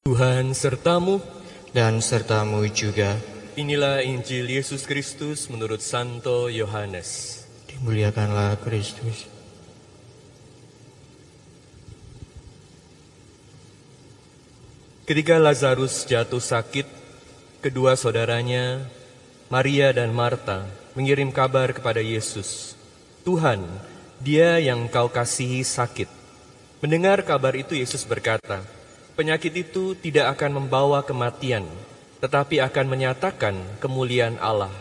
Tuhan sertamu dan sertamu juga. Inilah Injil Yesus Kristus menurut Santo Yohanes. Dimuliakanlah Kristus. Ketika Lazarus jatuh sakit, kedua saudaranya, Maria dan Marta, mengirim kabar kepada Yesus. Tuhan, dia yang kau kasihi sakit. Mendengar kabar itu Yesus berkata, penyakit itu tidak akan membawa kematian, tetapi akan menyatakan kemuliaan Allah.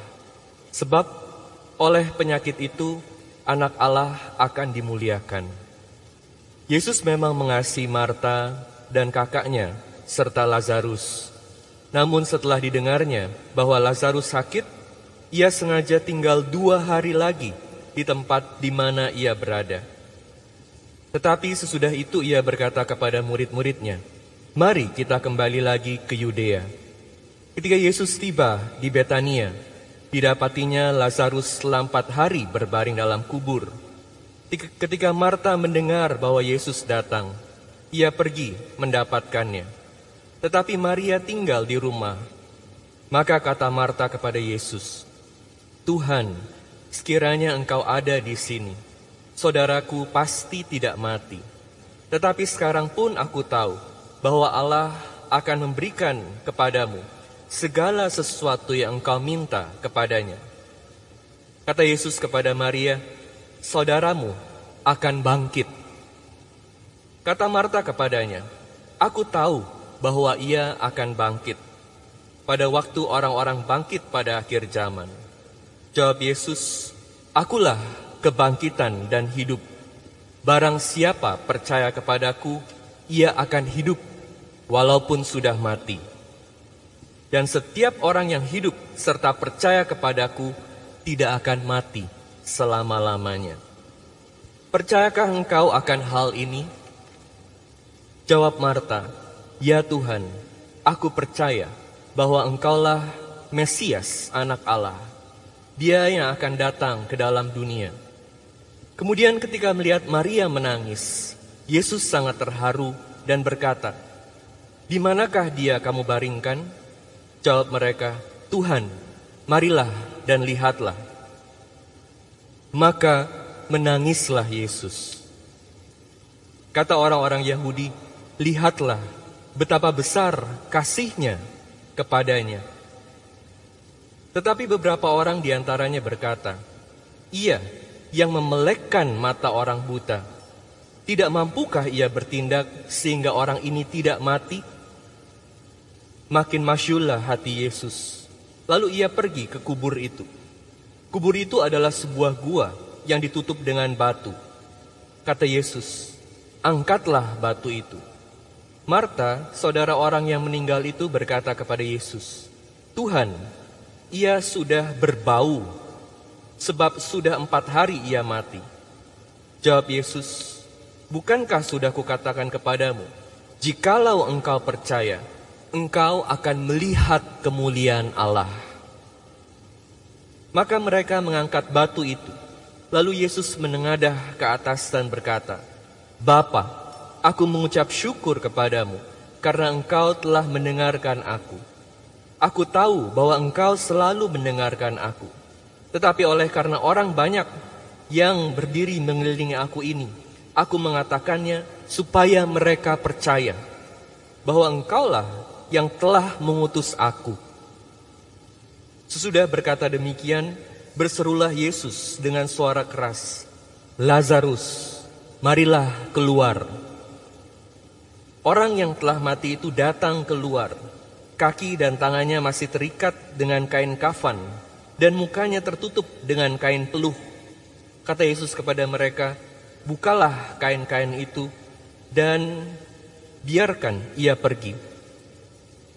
Sebab oleh penyakit itu anak Allah akan dimuliakan. Yesus memang mengasihi Marta dan kakaknya serta Lazarus. Namun setelah didengarnya bahwa Lazarus sakit, ia sengaja tinggal dua hari lagi di tempat di mana ia berada. Tetapi sesudah itu ia berkata kepada murid-muridnya, Mari kita kembali lagi ke Yudea. Ketika Yesus tiba di Betania, didapatinya Lazarus selama empat hari berbaring dalam kubur. Ketika Marta mendengar bahwa Yesus datang, ia pergi mendapatkannya. Tetapi Maria tinggal di rumah. Maka kata Marta kepada Yesus, Tuhan, sekiranya engkau ada di sini, saudaraku pasti tidak mati. Tetapi sekarang pun aku tahu bahwa Allah akan memberikan kepadamu segala sesuatu yang engkau minta kepadanya. Kata Yesus kepada Maria, saudaramu akan bangkit. Kata Marta kepadanya, aku tahu bahwa ia akan bangkit pada waktu orang-orang bangkit pada akhir zaman. Jawab Yesus, akulah kebangkitan dan hidup. Barang siapa percaya kepadaku, ia akan hidup walaupun sudah mati. Dan setiap orang yang hidup serta percaya kepadaku tidak akan mati selama-lamanya. Percayakah engkau akan hal ini? Jawab Marta, Ya Tuhan, aku percaya bahwa engkaulah Mesias anak Allah. Dia yang akan datang ke dalam dunia. Kemudian ketika melihat Maria menangis, Yesus sangat terharu dan berkata, Di manakah dia kamu baringkan? Jawab mereka, Tuhan, marilah dan lihatlah. Maka menangislah Yesus. Kata orang-orang Yahudi, lihatlah betapa besar kasihnya kepadanya. Tetapi beberapa orang di antaranya berkata, Ia yang memelekkan mata orang buta, tidak mampukah ia bertindak sehingga orang ini tidak mati? Makin masyullah hati Yesus. Lalu ia pergi ke kubur itu. Kubur itu adalah sebuah gua yang ditutup dengan batu. Kata Yesus, angkatlah batu itu. Marta, saudara orang yang meninggal itu berkata kepada Yesus, Tuhan, ia sudah berbau, sebab sudah empat hari ia mati. Jawab Yesus, bukankah sudah kukatakan kepadamu, jikalau engkau percaya, engkau akan melihat kemuliaan Allah. Maka mereka mengangkat batu itu. Lalu Yesus menengadah ke atas dan berkata, Bapa, aku mengucap syukur kepadamu karena engkau telah mendengarkan aku. Aku tahu bahwa engkau selalu mendengarkan aku. Tetapi oleh karena orang banyak yang berdiri mengelilingi aku ini, aku mengatakannya supaya mereka percaya bahwa engkaulah yang telah mengutus aku. Sesudah berkata demikian, berserulah Yesus dengan suara keras, Lazarus, marilah keluar. Orang yang telah mati itu datang keluar, kaki dan tangannya masih terikat dengan kain kafan, dan mukanya tertutup dengan kain peluh. Kata Yesus kepada mereka, bukalah kain-kain itu, dan biarkan ia pergi.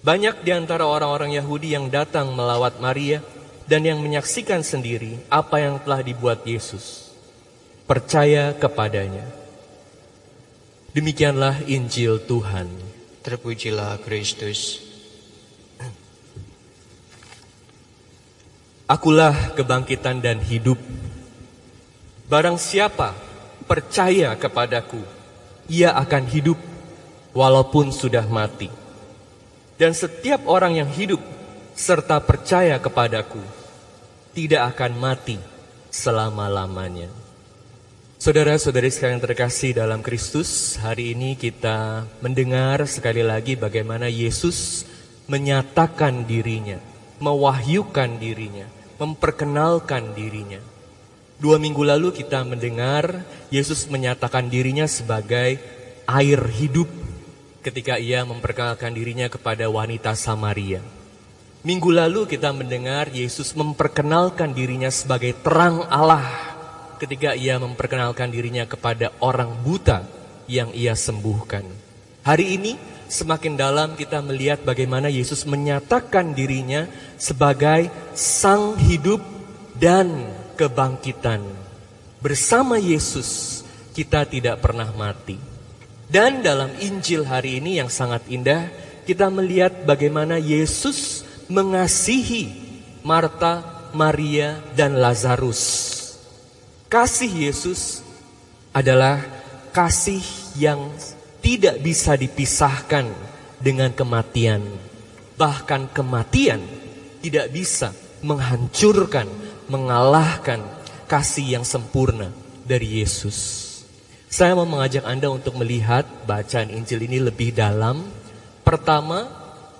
Banyak di antara orang-orang Yahudi yang datang melawat Maria dan yang menyaksikan sendiri apa yang telah dibuat Yesus. Percaya kepadanya. Demikianlah Injil Tuhan. Terpujilah Kristus. Akulah kebangkitan dan hidup. Barang siapa percaya kepadaku, ia akan hidup walaupun sudah mati. Dan setiap orang yang hidup serta percaya kepadaku tidak akan mati selama-lamanya. Saudara-saudari sekalian terkasih dalam Kristus, hari ini kita mendengar sekali lagi bagaimana Yesus menyatakan dirinya, mewahyukan dirinya, memperkenalkan dirinya. Dua minggu lalu kita mendengar Yesus menyatakan dirinya sebagai air hidup ketika ia memperkenalkan dirinya kepada wanita Samaria. Minggu lalu kita mendengar Yesus memperkenalkan dirinya sebagai terang Allah ketika ia memperkenalkan dirinya kepada orang buta yang ia sembuhkan. Hari ini semakin dalam kita melihat bagaimana Yesus menyatakan dirinya sebagai sang hidup dan kebangkitan. Bersama Yesus kita tidak pernah mati. Dan dalam Injil hari ini yang sangat indah, kita melihat bagaimana Yesus mengasihi Marta, Maria, dan Lazarus. Kasih Yesus adalah kasih yang tidak bisa dipisahkan dengan kematian. Bahkan kematian tidak bisa menghancurkan, mengalahkan kasih yang sempurna dari Yesus. Saya mau mengajak Anda untuk melihat bacaan Injil ini lebih dalam. Pertama,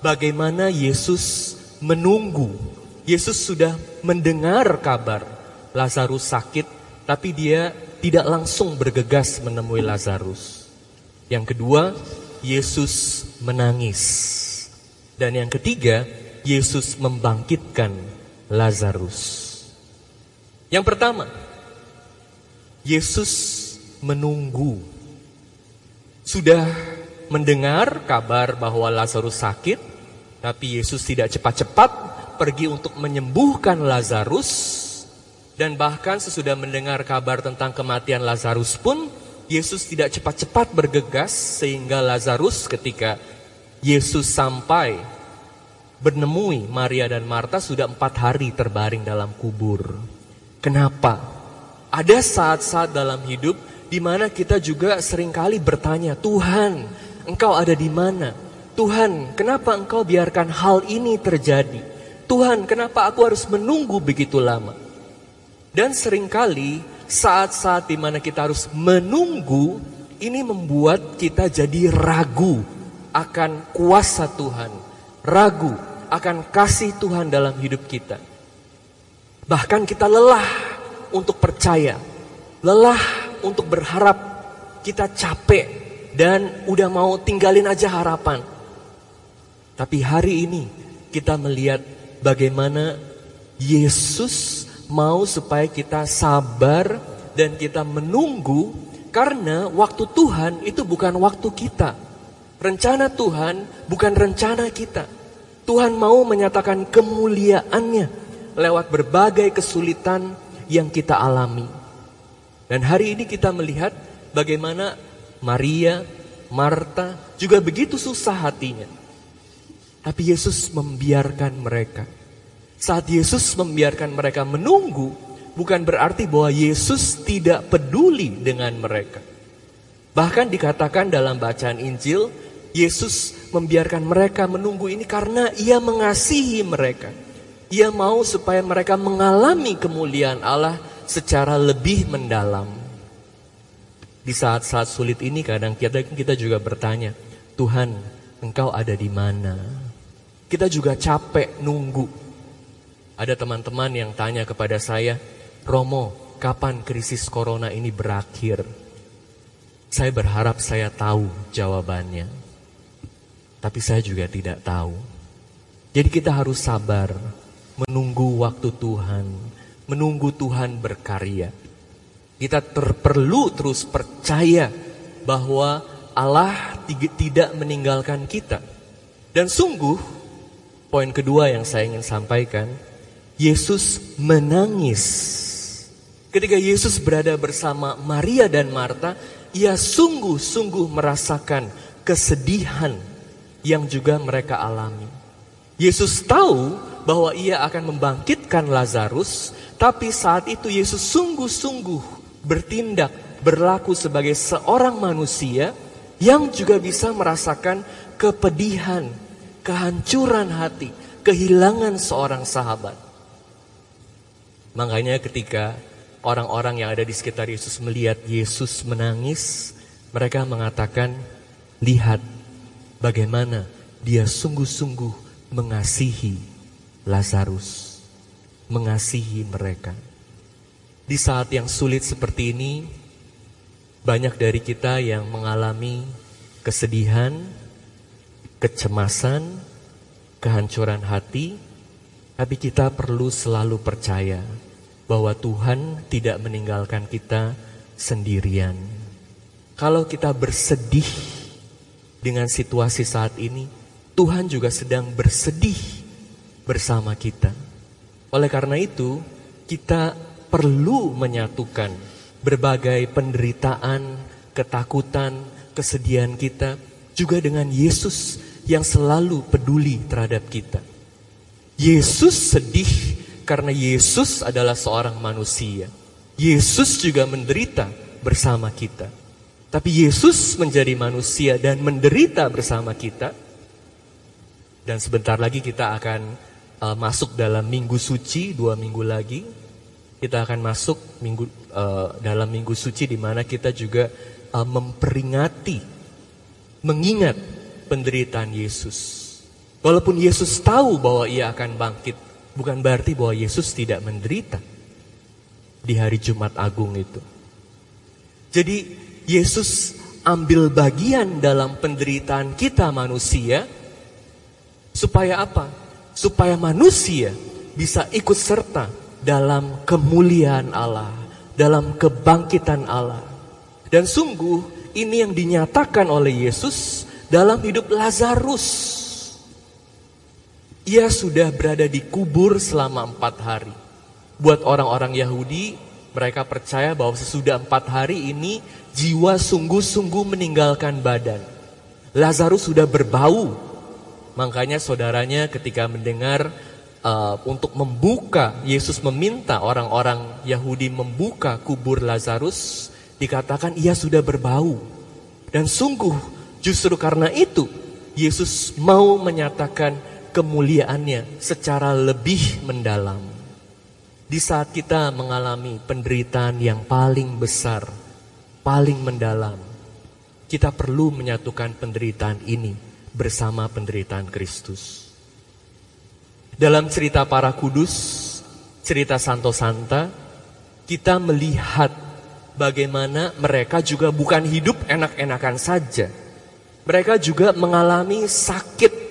bagaimana Yesus menunggu. Yesus sudah mendengar kabar Lazarus sakit tapi dia tidak langsung bergegas menemui Lazarus. Yang kedua, Yesus menangis. Dan yang ketiga, Yesus membangkitkan Lazarus. Yang pertama, Yesus menunggu. Sudah mendengar kabar bahwa Lazarus sakit, tapi Yesus tidak cepat-cepat pergi untuk menyembuhkan Lazarus dan bahkan sesudah mendengar kabar tentang kematian Lazarus pun, Yesus tidak cepat-cepat bergegas sehingga Lazarus ketika Yesus sampai bernemui Maria dan Marta sudah empat hari terbaring dalam kubur. Kenapa? Ada saat-saat dalam hidup di mana kita juga sering kali bertanya, Tuhan, Engkau ada di mana? Tuhan, kenapa Engkau biarkan hal ini terjadi? Tuhan, kenapa aku harus menunggu begitu lama? Dan sering kali saat-saat di mana kita harus menunggu, ini membuat kita jadi ragu akan kuasa Tuhan. Ragu akan kasih Tuhan dalam hidup kita. Bahkan kita lelah untuk percaya. Lelah untuk berharap. Kita capek dan udah mau tinggalin aja harapan. Tapi hari ini kita melihat bagaimana Yesus mau supaya kita sabar dan kita menunggu karena waktu Tuhan itu bukan waktu kita. Rencana Tuhan bukan rencana kita. Tuhan mau menyatakan kemuliaannya lewat berbagai kesulitan yang kita alami. Dan hari ini kita melihat bagaimana Maria, Marta juga begitu susah hatinya. Tapi Yesus membiarkan mereka saat Yesus membiarkan mereka menunggu, bukan berarti bahwa Yesus tidak peduli dengan mereka. Bahkan dikatakan dalam bacaan Injil, Yesus membiarkan mereka menunggu ini karena ia mengasihi mereka. Ia mau supaya mereka mengalami kemuliaan Allah secara lebih mendalam. Di saat-saat sulit ini kadang kita, kita juga bertanya, Tuhan engkau ada di mana? Kita juga capek nunggu. Ada teman-teman yang tanya kepada saya, Romo, kapan krisis corona ini berakhir? Saya berharap saya tahu jawabannya. Tapi saya juga tidak tahu. Jadi kita harus sabar, menunggu waktu Tuhan, menunggu Tuhan berkarya. Kita terperlu terus percaya bahwa Allah tidak meninggalkan kita. Dan sungguh, poin kedua yang saya ingin sampaikan, Yesus menangis. Ketika Yesus berada bersama Maria dan Marta, ia sungguh-sungguh merasakan kesedihan yang juga mereka alami. Yesus tahu bahwa ia akan membangkitkan Lazarus, tapi saat itu Yesus sungguh-sungguh bertindak, berlaku sebagai seorang manusia yang juga bisa merasakan kepedihan, kehancuran hati, kehilangan seorang sahabat. Makanya ketika orang-orang yang ada di sekitar Yesus melihat Yesus menangis, mereka mengatakan, "Lihat bagaimana dia sungguh-sungguh mengasihi Lazarus, mengasihi mereka." Di saat yang sulit seperti ini, banyak dari kita yang mengalami kesedihan, kecemasan, kehancuran hati, tapi kita perlu selalu percaya bahwa Tuhan tidak meninggalkan kita sendirian. Kalau kita bersedih dengan situasi saat ini, Tuhan juga sedang bersedih bersama kita. Oleh karena itu, kita perlu menyatukan berbagai penderitaan, ketakutan, kesedihan kita juga dengan Yesus yang selalu peduli terhadap kita. Yesus sedih karena Yesus adalah seorang manusia. Yesus juga menderita bersama kita. Tapi Yesus menjadi manusia dan menderita bersama kita. Dan sebentar lagi kita akan uh, masuk dalam minggu suci, dua minggu lagi. Kita akan masuk minggu uh, dalam minggu suci di mana kita juga uh, memperingati, mengingat penderitaan Yesus. Walaupun Yesus tahu bahwa ia akan bangkit, bukan berarti bahwa Yesus tidak menderita di hari Jumat Agung itu. Jadi Yesus ambil bagian dalam penderitaan kita manusia supaya apa? Supaya manusia bisa ikut serta dalam kemuliaan Allah, dalam kebangkitan Allah. Dan sungguh ini yang dinyatakan oleh Yesus dalam hidup Lazarus. Ia sudah berada di kubur selama empat hari. Buat orang-orang Yahudi, mereka percaya bahwa sesudah empat hari ini jiwa sungguh-sungguh meninggalkan badan. Lazarus sudah berbau. Makanya saudaranya ketika mendengar uh, untuk membuka, Yesus meminta orang-orang Yahudi membuka kubur Lazarus, dikatakan ia sudah berbau. Dan sungguh justru karena itu Yesus mau menyatakan kemuliaannya secara lebih mendalam. Di saat kita mengalami penderitaan yang paling besar, paling mendalam, kita perlu menyatukan penderitaan ini bersama penderitaan Kristus. Dalam cerita para kudus, cerita Santo Santa, kita melihat bagaimana mereka juga bukan hidup enak-enakan saja. Mereka juga mengalami sakit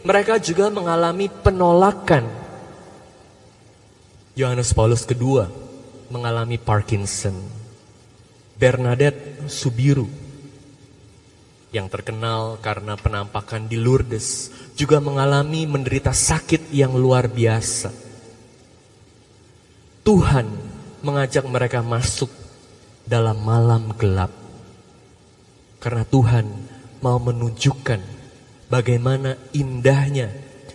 mereka juga mengalami penolakan. Yohanes Paulus II mengalami Parkinson. Bernadette Subiru yang terkenal karena penampakan di Lourdes juga mengalami menderita sakit yang luar biasa. Tuhan mengajak mereka masuk dalam malam gelap. Karena Tuhan mau menunjukkan bagaimana indahnya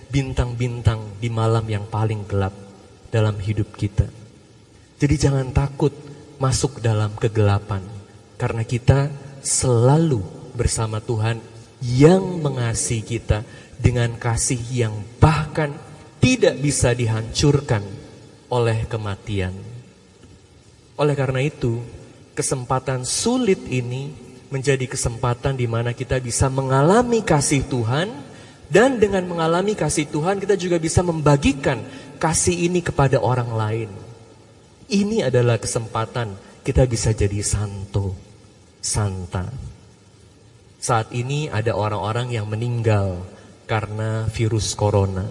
bintang-bintang di malam yang paling gelap dalam hidup kita. Jadi jangan takut masuk dalam kegelapan karena kita selalu bersama Tuhan yang mengasihi kita dengan kasih yang bahkan tidak bisa dihancurkan oleh kematian. Oleh karena itu, kesempatan sulit ini menjadi kesempatan di mana kita bisa mengalami kasih Tuhan dan dengan mengalami kasih Tuhan kita juga bisa membagikan kasih ini kepada orang lain. Ini adalah kesempatan kita bisa jadi santo, santa. Saat ini ada orang-orang yang meninggal karena virus corona.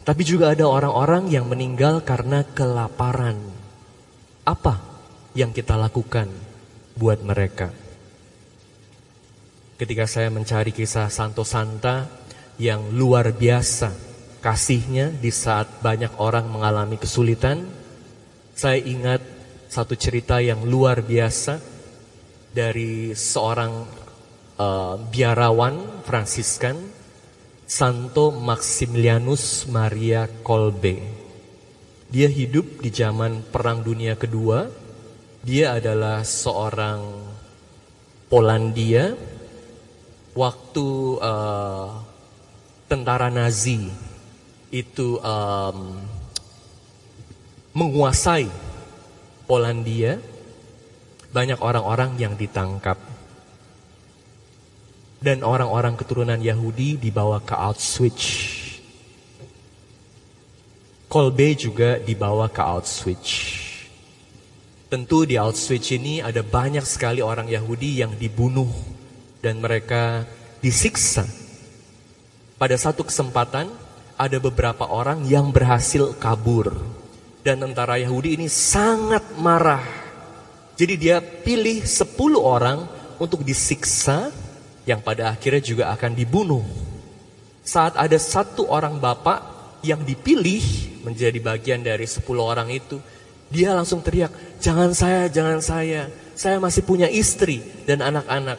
Tapi juga ada orang-orang yang meninggal karena kelaparan. Apa yang kita lakukan buat mereka? ketika saya mencari kisah Santo Santa yang luar biasa kasihnya di saat banyak orang mengalami kesulitan. Saya ingat satu cerita yang luar biasa dari seorang uh, biarawan Fransiskan, Santo Maximilianus Maria Kolbe. Dia hidup di zaman Perang Dunia Kedua. Dia adalah seorang Polandia waktu uh, tentara Nazi itu um, menguasai Polandia, banyak orang-orang yang ditangkap. Dan orang-orang keturunan Yahudi dibawa ke Auschwitz. Kolbe juga dibawa ke Auschwitz. Tentu di Auschwitz ini ada banyak sekali orang Yahudi yang dibunuh dan mereka disiksa. Pada satu kesempatan ada beberapa orang yang berhasil kabur. Dan tentara Yahudi ini sangat marah. Jadi dia pilih 10 orang untuk disiksa yang pada akhirnya juga akan dibunuh. Saat ada satu orang bapak yang dipilih menjadi bagian dari 10 orang itu, dia langsung teriak, jangan saya, jangan saya, saya masih punya istri dan anak-anak.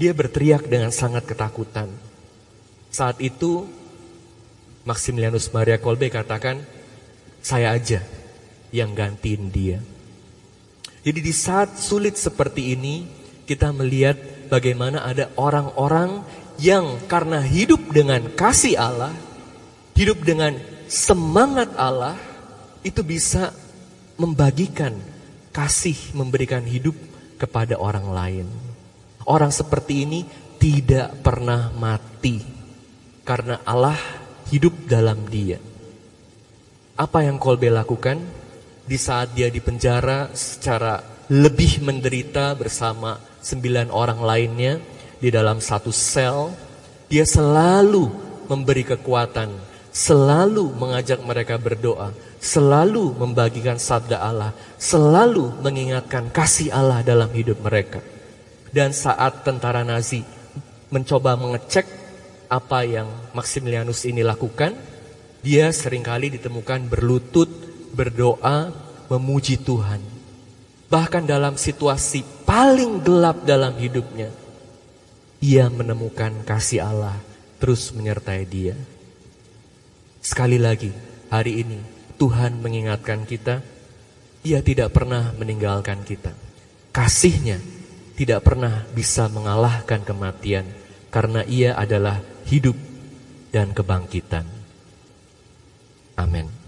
Dia berteriak dengan sangat ketakutan. Saat itu, Maximilianus Maria Kolbe katakan, saya aja yang gantiin dia. Jadi di saat sulit seperti ini, kita melihat bagaimana ada orang-orang yang karena hidup dengan kasih Allah, hidup dengan semangat Allah itu bisa membagikan kasih, memberikan hidup kepada orang lain. Orang seperti ini tidak pernah mati karena Allah hidup dalam dia. Apa yang Kolbe lakukan di saat dia dipenjara secara lebih menderita bersama sembilan orang lainnya di dalam satu sel, dia selalu memberi kekuatan selalu mengajak mereka berdoa, selalu membagikan sabda Allah, selalu mengingatkan kasih Allah dalam hidup mereka. Dan saat tentara Nazi mencoba mengecek apa yang Maximilianus ini lakukan, dia sering kali ditemukan berlutut, berdoa, memuji Tuhan. Bahkan dalam situasi paling gelap dalam hidupnya, ia menemukan kasih Allah terus menyertai dia. Sekali lagi, hari ini Tuhan mengingatkan kita, Ia tidak pernah meninggalkan kita. Kasihnya tidak pernah bisa mengalahkan kematian, karena Ia adalah hidup dan kebangkitan. Amin.